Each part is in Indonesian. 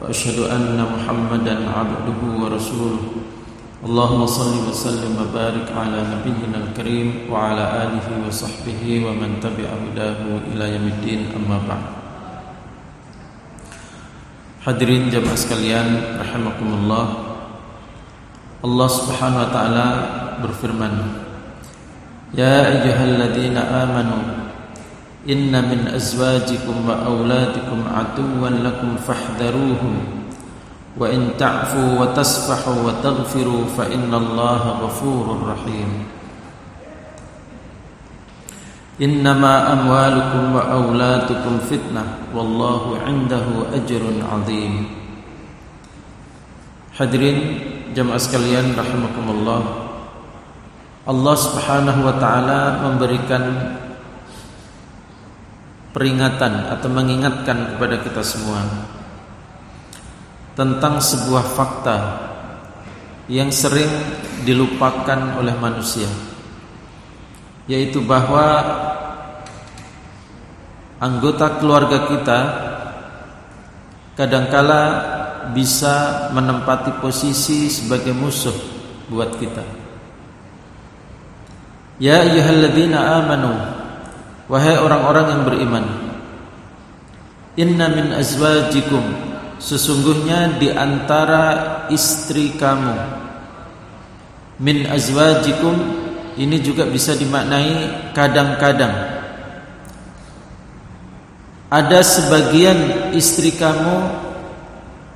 وأشهد أن محمدا عبده ورسوله. اللهم صل وسلم وبارك على نبينا الكريم وعلى آله وصحبه ومن تبع هداه إلى يوم الدين أما بعد. Hadirin jamaah sekalian rahimakumullah Allah Subhanahu wa taala berfirman Ya ayyuhalladzina amanu inna min azwajikum wa auladikum aduwwan lakum fahdharuhum wa in ta'fu wa tasfahu wa taghfiru fa innallaha ghafurur rahim Innama amwalukum wa auladukum fitnah wallahu indahu ajrun azim Hadirin jamaah sekalian rahimakumullah Allah Subhanahu wa taala memberikan peringatan atau mengingatkan kepada kita semua tentang sebuah fakta yang sering dilupakan oleh manusia yaitu bahwa anggota keluarga kita kadangkala bisa menempati posisi sebagai musuh buat kita. Ya ayyuhalladzina amanu wahai orang-orang yang beriman Inna min azwajikum sesungguhnya di antara istri kamu. Min azwajikum ini juga bisa dimaknai kadang-kadang. Ada sebagian istri kamu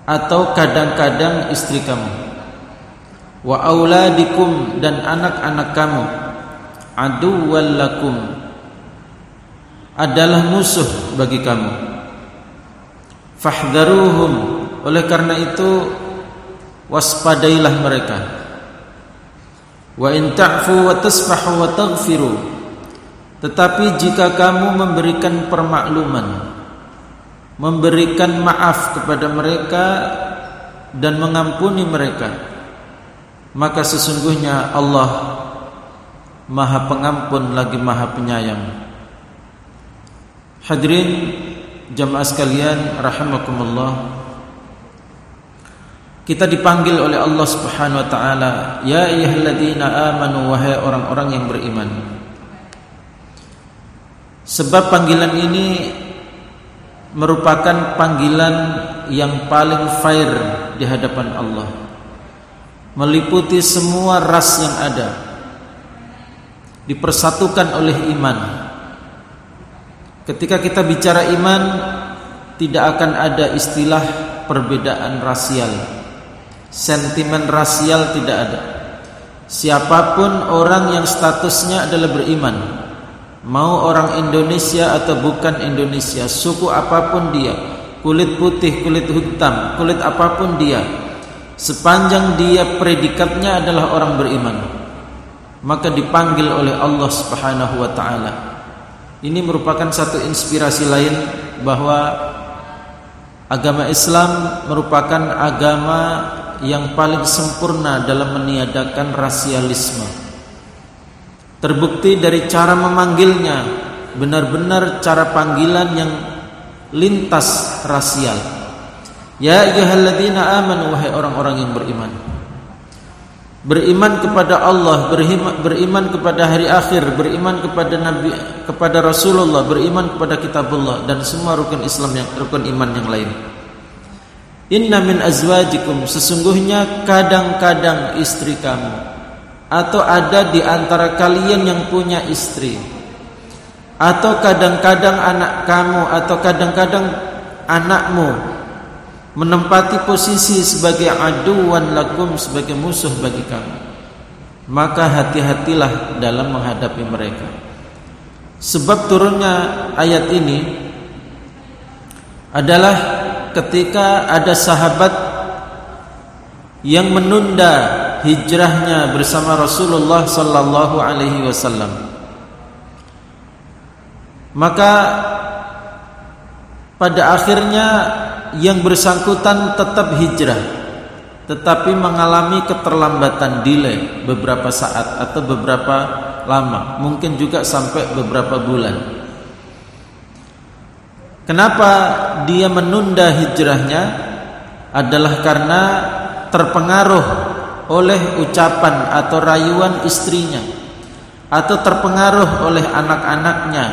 atau kadang-kadang istri kamu. Wa auladikum dan anak-anak kamu aduwwal lakum adalah musuh bagi kamu. Fahdharuhum oleh karena itu waspadailah mereka. Wa in ta'fu wa tasfahu wa taghfiru. Tetapi jika kamu memberikan permakluman Memberikan maaf kepada mereka Dan mengampuni mereka Maka sesungguhnya Allah Maha pengampun lagi maha penyayang Hadirin jamaah sekalian rahimakumullah kita dipanggil oleh Allah Subhanahu wa taala, ya ayyuhalladzina amanu wahai orang-orang yang beriman. Sebab panggilan ini merupakan panggilan yang paling fair di hadapan Allah. Meliputi semua ras yang ada. Dipersatukan oleh iman. Ketika kita bicara iman, tidak akan ada istilah perbedaan rasial. Sentimen rasial tidak ada. Siapa pun orang yang statusnya adalah beriman Mau orang Indonesia atau bukan Indonesia Suku apa pun dia Kulit putih, kulit hitam, kulit apa pun dia Sepanjang dia predikatnya adalah orang beriman Maka dipanggil oleh Allah subhanahu wa ta'ala Ini merupakan satu inspirasi lain Bahwa Agama Islam merupakan agama yang paling sempurna dalam meniadakan rasialisme. Terbukti dari cara memanggilnya, benar-benar cara panggilan yang lintas rasial. Ya ayyuhalladzina amanu wahai orang-orang yang beriman. Beriman kepada Allah, beriman, kepada hari akhir, beriman kepada Nabi, kepada Rasulullah, beriman kepada kitabullah dan semua rukun Islam yang rukun iman yang lain. Inna min azwajikum sesungguhnya kadang-kadang istri kamu atau ada di antara kalian yang punya istri atau kadang-kadang anak kamu atau kadang-kadang anakmu menempati posisi sebagai aduan lakum sebagai musuh bagi kamu maka hati-hatilah dalam menghadapi mereka sebab turunnya ayat ini adalah ketika ada sahabat yang menunda hijrahnya bersama Rasulullah sallallahu alaihi wasallam. Maka pada akhirnya yang bersangkutan tetap hijrah tetapi mengalami keterlambatan delay beberapa saat atau beberapa lama, mungkin juga sampai beberapa bulan. Kenapa dia menunda hijrahnya? Adalah karena terpengaruh oleh ucapan atau rayuan istrinya atau terpengaruh oleh anak-anaknya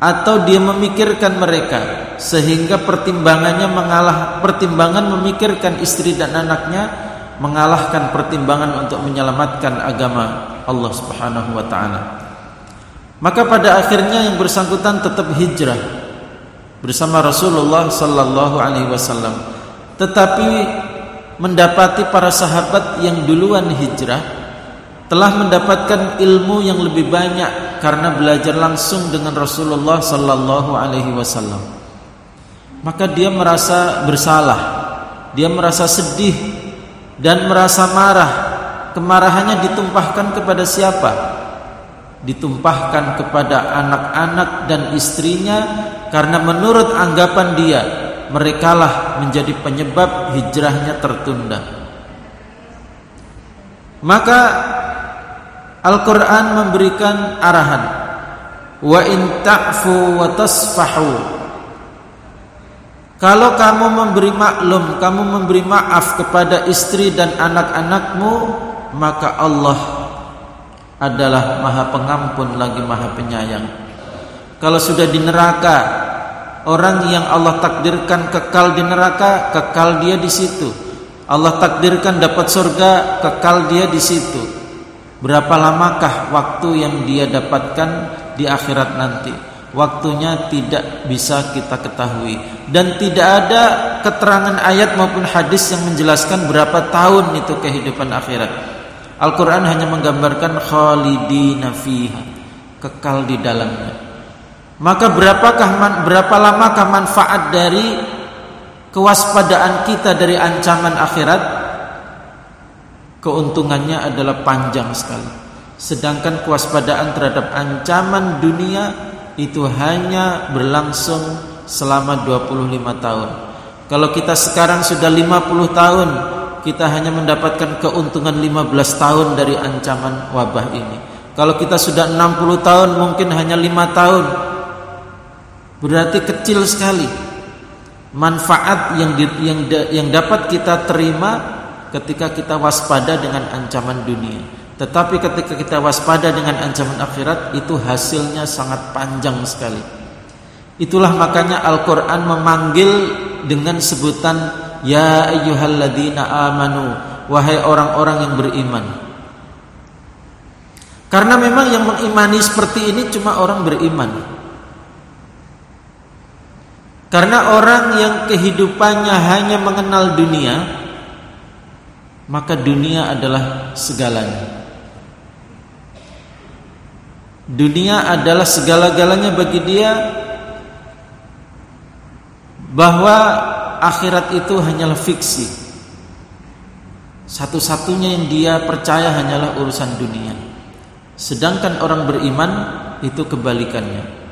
atau dia memikirkan mereka sehingga pertimbangannya mengalah pertimbangan memikirkan istri dan anaknya mengalahkan pertimbangan untuk menyelamatkan agama Allah Subhanahu wa taala. Maka pada akhirnya yang bersangkutan tetap hijrah bersama Rasulullah sallallahu alaihi wasallam. Tetapi mendapati para sahabat yang duluan hijrah telah mendapatkan ilmu yang lebih banyak karena belajar langsung dengan Rasulullah sallallahu alaihi wasallam. Maka dia merasa bersalah, dia merasa sedih dan merasa marah. Kemarahannya ditumpahkan kepada siapa? Ditumpahkan kepada anak-anak dan istrinya karena menurut anggapan dia merekalah menjadi penyebab hijrahnya tertunda. Maka Al-Quran memberikan arahan. Wa in ta'fu wa tasfahu. Kalau kamu memberi maklum Kamu memberi maaf kepada istri dan anak-anakmu Maka Allah adalah maha pengampun lagi maha penyayang. Kalau sudah di neraka Orang yang Allah takdirkan kekal di neraka Kekal dia di situ. Allah takdirkan dapat surga Kekal dia di situ Berapa lamakah waktu yang dia dapatkan di akhirat nanti? Waktunya tidak bisa kita ketahui dan tidak ada keterangan ayat maupun hadis yang menjelaskan berapa tahun itu kehidupan akhirat. Al-Qur'an hanya menggambarkan khalidina fiha, kekal di dalamnya. Maka berapakah berapa lamakah manfaat dari kewaspadaan kita dari ancaman akhirat? Keuntungannya adalah panjang sekali. Sedangkan kewaspadaan terhadap ancaman dunia itu hanya berlangsung selama 25 tahun. Kalau kita sekarang sudah 50 tahun, kita hanya mendapatkan keuntungan 15 tahun dari ancaman wabah ini. Kalau kita sudah 60 tahun mungkin hanya 5 tahun. Berarti kecil sekali manfaat yang di, yang yang dapat kita terima ketika kita waspada dengan ancaman dunia. Tetapi ketika kita waspada dengan ancaman akhirat itu hasilnya sangat panjang sekali. Itulah makanya Al-Qur'an memanggil dengan sebutan ya ayyuhalladzina amanu wahai orang-orang yang beriman. Karena memang yang mengimani seperti ini cuma orang beriman. Karena orang yang kehidupannya hanya mengenal dunia, maka dunia adalah segalanya. Dunia adalah segala-galanya bagi dia bahwa akhirat itu hanyalah fiksi. Satu-satunya yang dia percaya hanyalah urusan dunia. Sedangkan orang beriman itu kebalikannya.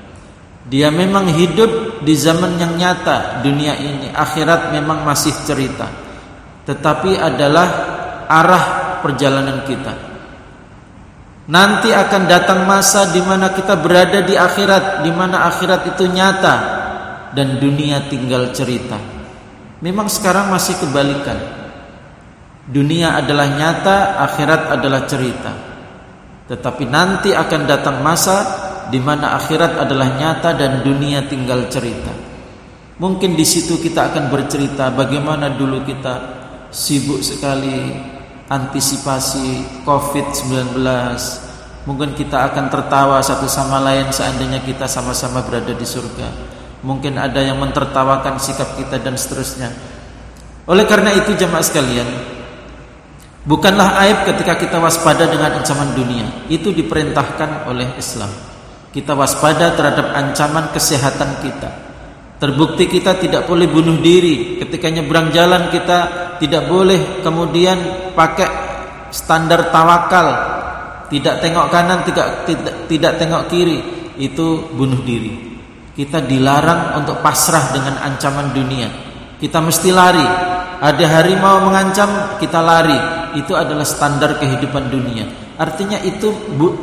Dia memang hidup di zaman yang nyata dunia ini, akhirat memang masih cerita tetapi adalah arah perjalanan kita. Nanti akan datang masa di mana kita berada di akhirat, di mana akhirat itu nyata dan dunia tinggal cerita. Memang sekarang masih kebalikan. Dunia adalah nyata, akhirat adalah cerita. Tetapi nanti akan datang masa di mana akhirat adalah nyata dan dunia tinggal cerita. Mungkin di situ kita akan bercerita bagaimana dulu kita sibuk sekali antisipasi COVID-19 Mungkin kita akan tertawa satu sama lain seandainya kita sama-sama berada di surga. Mungkin ada yang mentertawakan sikap kita dan seterusnya. Oleh karena itu jemaah sekalian Bukanlah aib ketika kita waspada dengan ancaman dunia. Itu diperintahkan oleh Islam. Kita waspada terhadap ancaman kesehatan kita. Terbukti kita tidak boleh bunuh diri Ketika nyebrang jalan kita tidak boleh kemudian pakai standar tawakal, tidak tengok kanan, tidak tidak, tidak tengok kiri, itu bunuh diri. Kita dilarang untuk pasrah dengan ancaman dunia. Kita mesti lari. Ada harimau mengancam, kita lari. Itu adalah standar kehidupan dunia. Artinya itu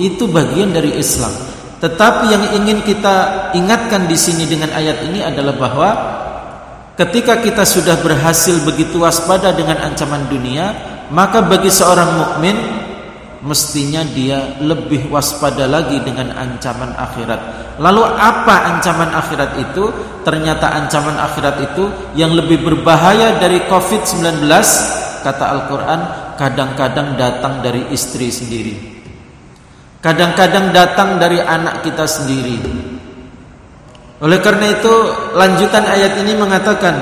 itu bagian dari Islam. Tetapi yang ingin kita ingatkan di sini dengan ayat ini adalah bahwa ketika kita sudah berhasil begitu waspada dengan ancaman dunia, maka bagi seorang mukmin mestinya dia lebih waspada lagi dengan ancaman akhirat. Lalu apa ancaman akhirat itu? Ternyata ancaman akhirat itu yang lebih berbahaya dari Covid-19 kata Al-Qur'an kadang-kadang datang dari istri sendiri. Kadang-kadang datang dari anak kita sendiri. Oleh karena itu lanjutan ayat ini mengatakan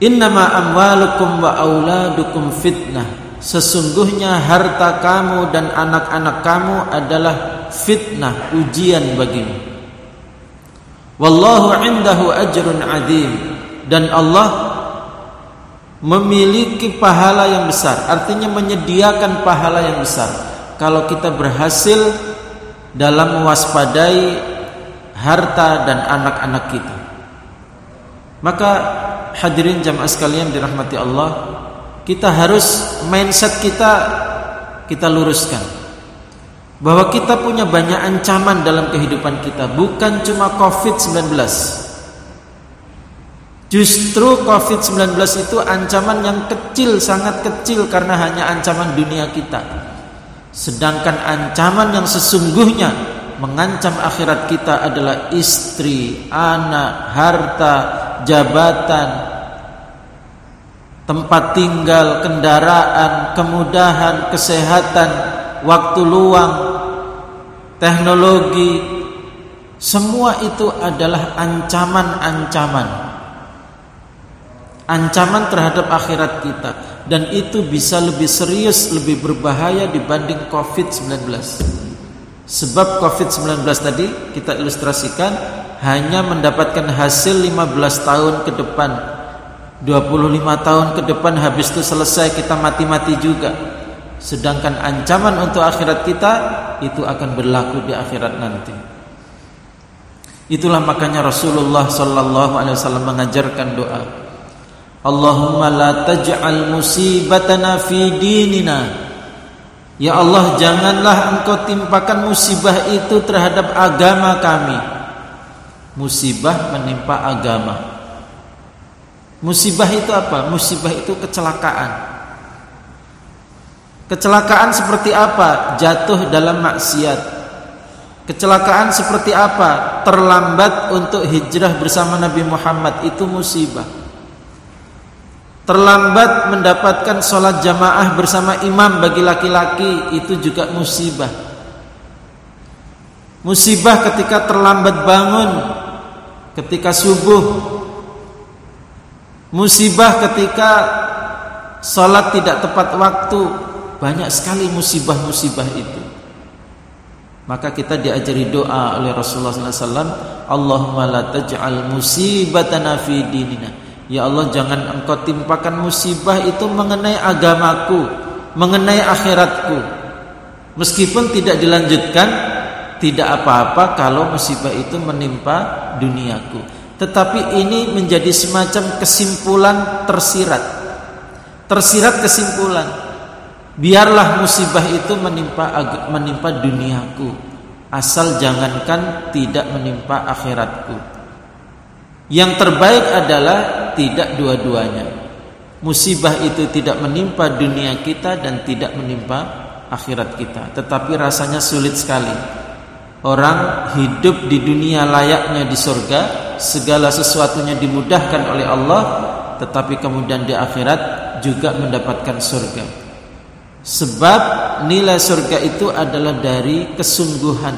Innama amwalukum wa auladukum fitnah Sesungguhnya harta kamu dan anak-anak kamu adalah fitnah, ujian bagimu. Wallahu indahu ajrun adim dan Allah memiliki pahala yang besar, artinya menyediakan pahala yang besar. Kalau kita berhasil dalam mewaspadai harta dan anak-anak kita. Maka hadirin jamaah sekalian dirahmati Allah, kita harus mindset kita kita luruskan. Bahwa kita punya banyak ancaman dalam kehidupan kita bukan cuma Covid-19 justru Covid-19 itu ancaman yang kecil sangat kecil karena hanya ancaman dunia kita. Sedangkan ancaman yang sesungguhnya mengancam akhirat kita adalah istri, anak, harta, jabatan, tempat tinggal, kendaraan, kemudahan, kesehatan, waktu luang, teknologi, semua itu adalah ancaman-ancaman. Ancaman terhadap akhirat kita dan itu bisa lebih serius, lebih berbahaya dibanding Covid-19. Sebab Covid-19 tadi kita ilustrasikan hanya mendapatkan hasil 15 tahun ke depan 25 tahun ke depan habis itu selesai kita mati-mati juga. Sedangkan ancaman untuk akhirat kita itu akan berlaku di akhirat nanti. Itulah makanya Rasulullah sallallahu alaihi wasallam mengajarkan doa. Allahumma la taj'al musibatana fi dinina. Ya Allah, janganlah Engkau timpakan musibah itu terhadap agama kami. Musibah menimpa agama. Musibah itu apa? Musibah itu kecelakaan. Kecelakaan seperti apa? Jatuh dalam maksiat. Kecelakaan seperti apa? Terlambat untuk hijrah bersama Nabi Muhammad itu musibah. Terlambat mendapatkan sholat jamaah bersama imam bagi laki-laki itu juga musibah. Musibah ketika terlambat bangun, ketika subuh. Musibah ketika Salat tidak tepat waktu Banyak sekali musibah-musibah itu. Maka kita diajari doa oleh Rasulullah SAW Allahumma la taj'al musibatana fi dinina Ya Allah jangan engkau timpakan musibah itu mengenai agamaku Mengenai akhiratku Meskipun tidak dilanjutkan Tidak apa-apa kalau musibah itu menimpa duniaku tetapi ini menjadi semacam kesimpulan tersirat. Tersirat kesimpulan. Biarlah musibah itu menimpa menimpa duniaku, asal jangankan tidak menimpa akhiratku. Yang terbaik adalah tidak dua-duanya. Musibah itu tidak menimpa dunia kita dan tidak menimpa akhirat kita, tetapi rasanya sulit sekali. Orang hidup di dunia layaknya di surga, segala sesuatunya dimudahkan oleh Allah tetapi kemudian di akhirat juga mendapatkan surga sebab nilai surga itu adalah dari kesungguhan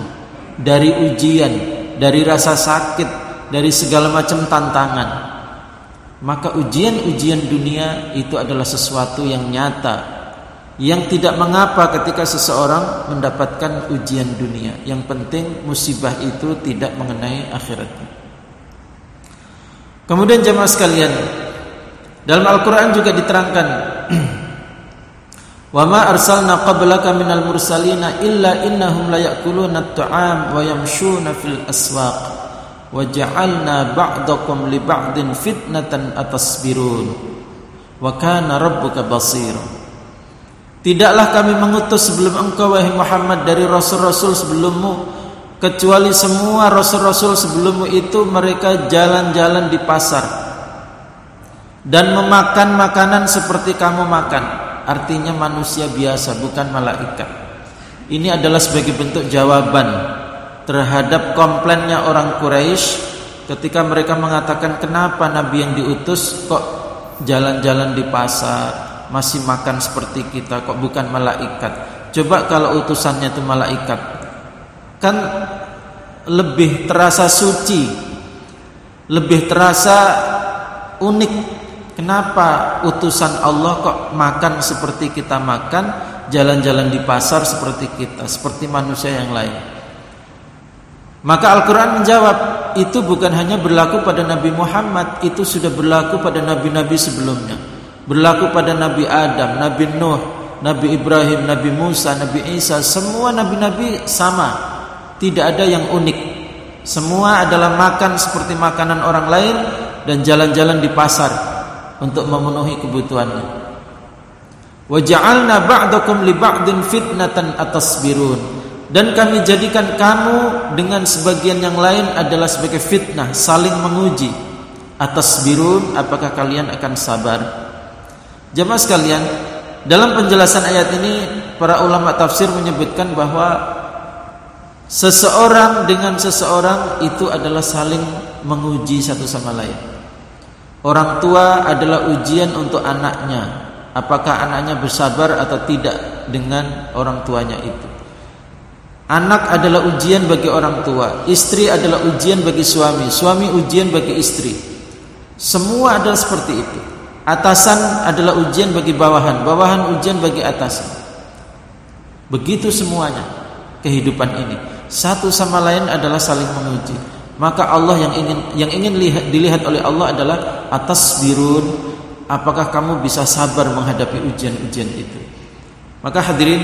dari ujian dari rasa sakit dari segala macam tantangan maka ujian-ujian dunia itu adalah sesuatu yang nyata yang tidak mengapa ketika seseorang mendapatkan ujian dunia. Yang penting musibah itu tidak mengenai akhiratnya Kemudian jemaah sekalian, Dalam Al-Qur'an juga diterangkan Wa ma arsalna qablaka minal mursalina illa innahum la ya'kuluna at-ta'am wa yamshuna fil aswaq wa ja'alna ba'dakum li ba'din fitnatan atasbirun wa kana Tidaklah kami mengutus sebelum engkau wahai Muhammad dari rasul-rasul sebelummu kecuali semua rasul-rasul sebelummu itu mereka jalan-jalan di pasar dan memakan makanan seperti kamu makan. Artinya manusia biasa bukan malaikat. Ini adalah sebagai bentuk jawaban terhadap komplainnya orang Quraisy ketika mereka mengatakan kenapa nabi yang diutus kok jalan-jalan di pasar, masih makan seperti kita kok bukan malaikat. Coba kalau utusannya itu malaikat. Kan lebih terasa suci. Lebih terasa unik Kenapa utusan Allah kok makan seperti kita makan, jalan-jalan di pasar seperti kita, seperti manusia yang lain? Maka Al-Quran menjawab, itu bukan hanya berlaku pada Nabi Muhammad, itu sudah berlaku pada nabi-nabi sebelumnya. Berlaku pada Nabi Adam, Nabi Nuh, Nabi Ibrahim, Nabi Musa, Nabi Isa, semua nabi-nabi sama. Tidak ada yang unik. Semua adalah makan seperti makanan orang lain dan jalan-jalan di pasar untuk memenuhi kebutuhannya. Wa ja'alna ba'dakum li ba'din fitnatan atasbirun. Dan kami jadikan kamu dengan sebagian yang lain adalah sebagai fitnah, saling menguji. Atas birun, apakah kalian akan sabar? Jemaah sekalian, dalam penjelasan ayat ini para ulama tafsir menyebutkan bahwa seseorang dengan seseorang itu adalah saling menguji satu sama lain. Orang tua adalah ujian untuk anaknya. Apakah anaknya bersabar atau tidak dengan orang tuanya itu? Anak adalah ujian bagi orang tua, istri adalah ujian bagi suami, suami ujian bagi istri. Semua adalah seperti itu. Atasan adalah ujian bagi bawahan, bawahan ujian bagi atasan. Begitu semuanya kehidupan ini. Satu sama lain adalah saling menguji maka Allah yang ingin yang ingin lihat, dilihat oleh Allah adalah atas birun apakah kamu bisa sabar menghadapi ujian-ujian itu maka hadirin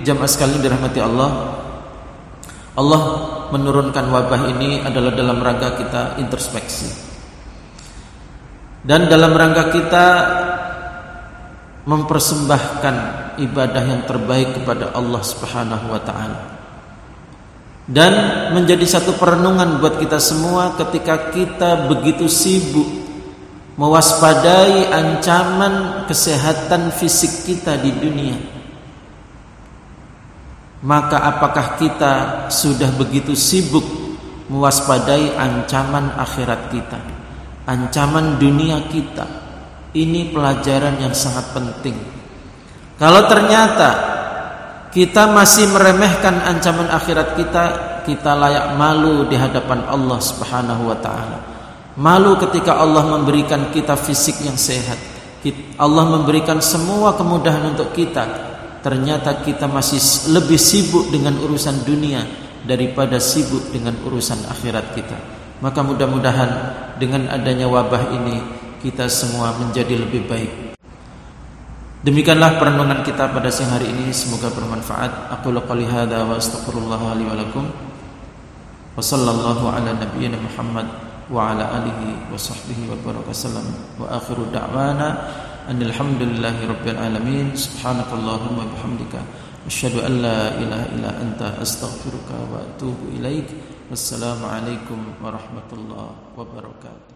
jamaah sekalian dirahmati Allah Allah menurunkan wabah ini adalah dalam rangka kita introspeksi. Dan dalam rangka kita mempersembahkan ibadah yang terbaik kepada Allah Subhanahu wa taala. Dan menjadi satu perenungan buat kita semua ketika kita begitu sibuk mewaspadai ancaman kesehatan fisik kita di dunia maka apakah kita sudah begitu sibuk mewaspadai ancaman akhirat kita ancaman dunia kita ini pelajaran yang sangat penting kalau ternyata kita masih meremehkan ancaman akhirat kita, kita layak malu di hadapan Allah Subhanahu wa taala. Malu ketika Allah memberikan kita fisik yang sehat. Allah memberikan semua kemudahan untuk kita. Ternyata kita masih lebih sibuk dengan urusan dunia daripada sibuk dengan urusan akhirat kita. Maka mudah-mudahan dengan adanya wabah ini kita semua menjadi lebih baik Demikianlah perenungan kita pada siang hari ini semoga bermanfaat. Aku qouli hadza wa astaghfirullah li wa lakum. Wa sallallahu ala nabiyyina Muhammad wa ala alihi wa sahbihi wa baraka sallam. Wa akhiru da'wana anil hamdulillahi rabbil alamin. Subhanakallahumma bihamdika asyhadu an la ilaha illa anta astaghfiruka wa atubu ilaik. Wassalamu alaikum warahmatullahi wabarakatuh.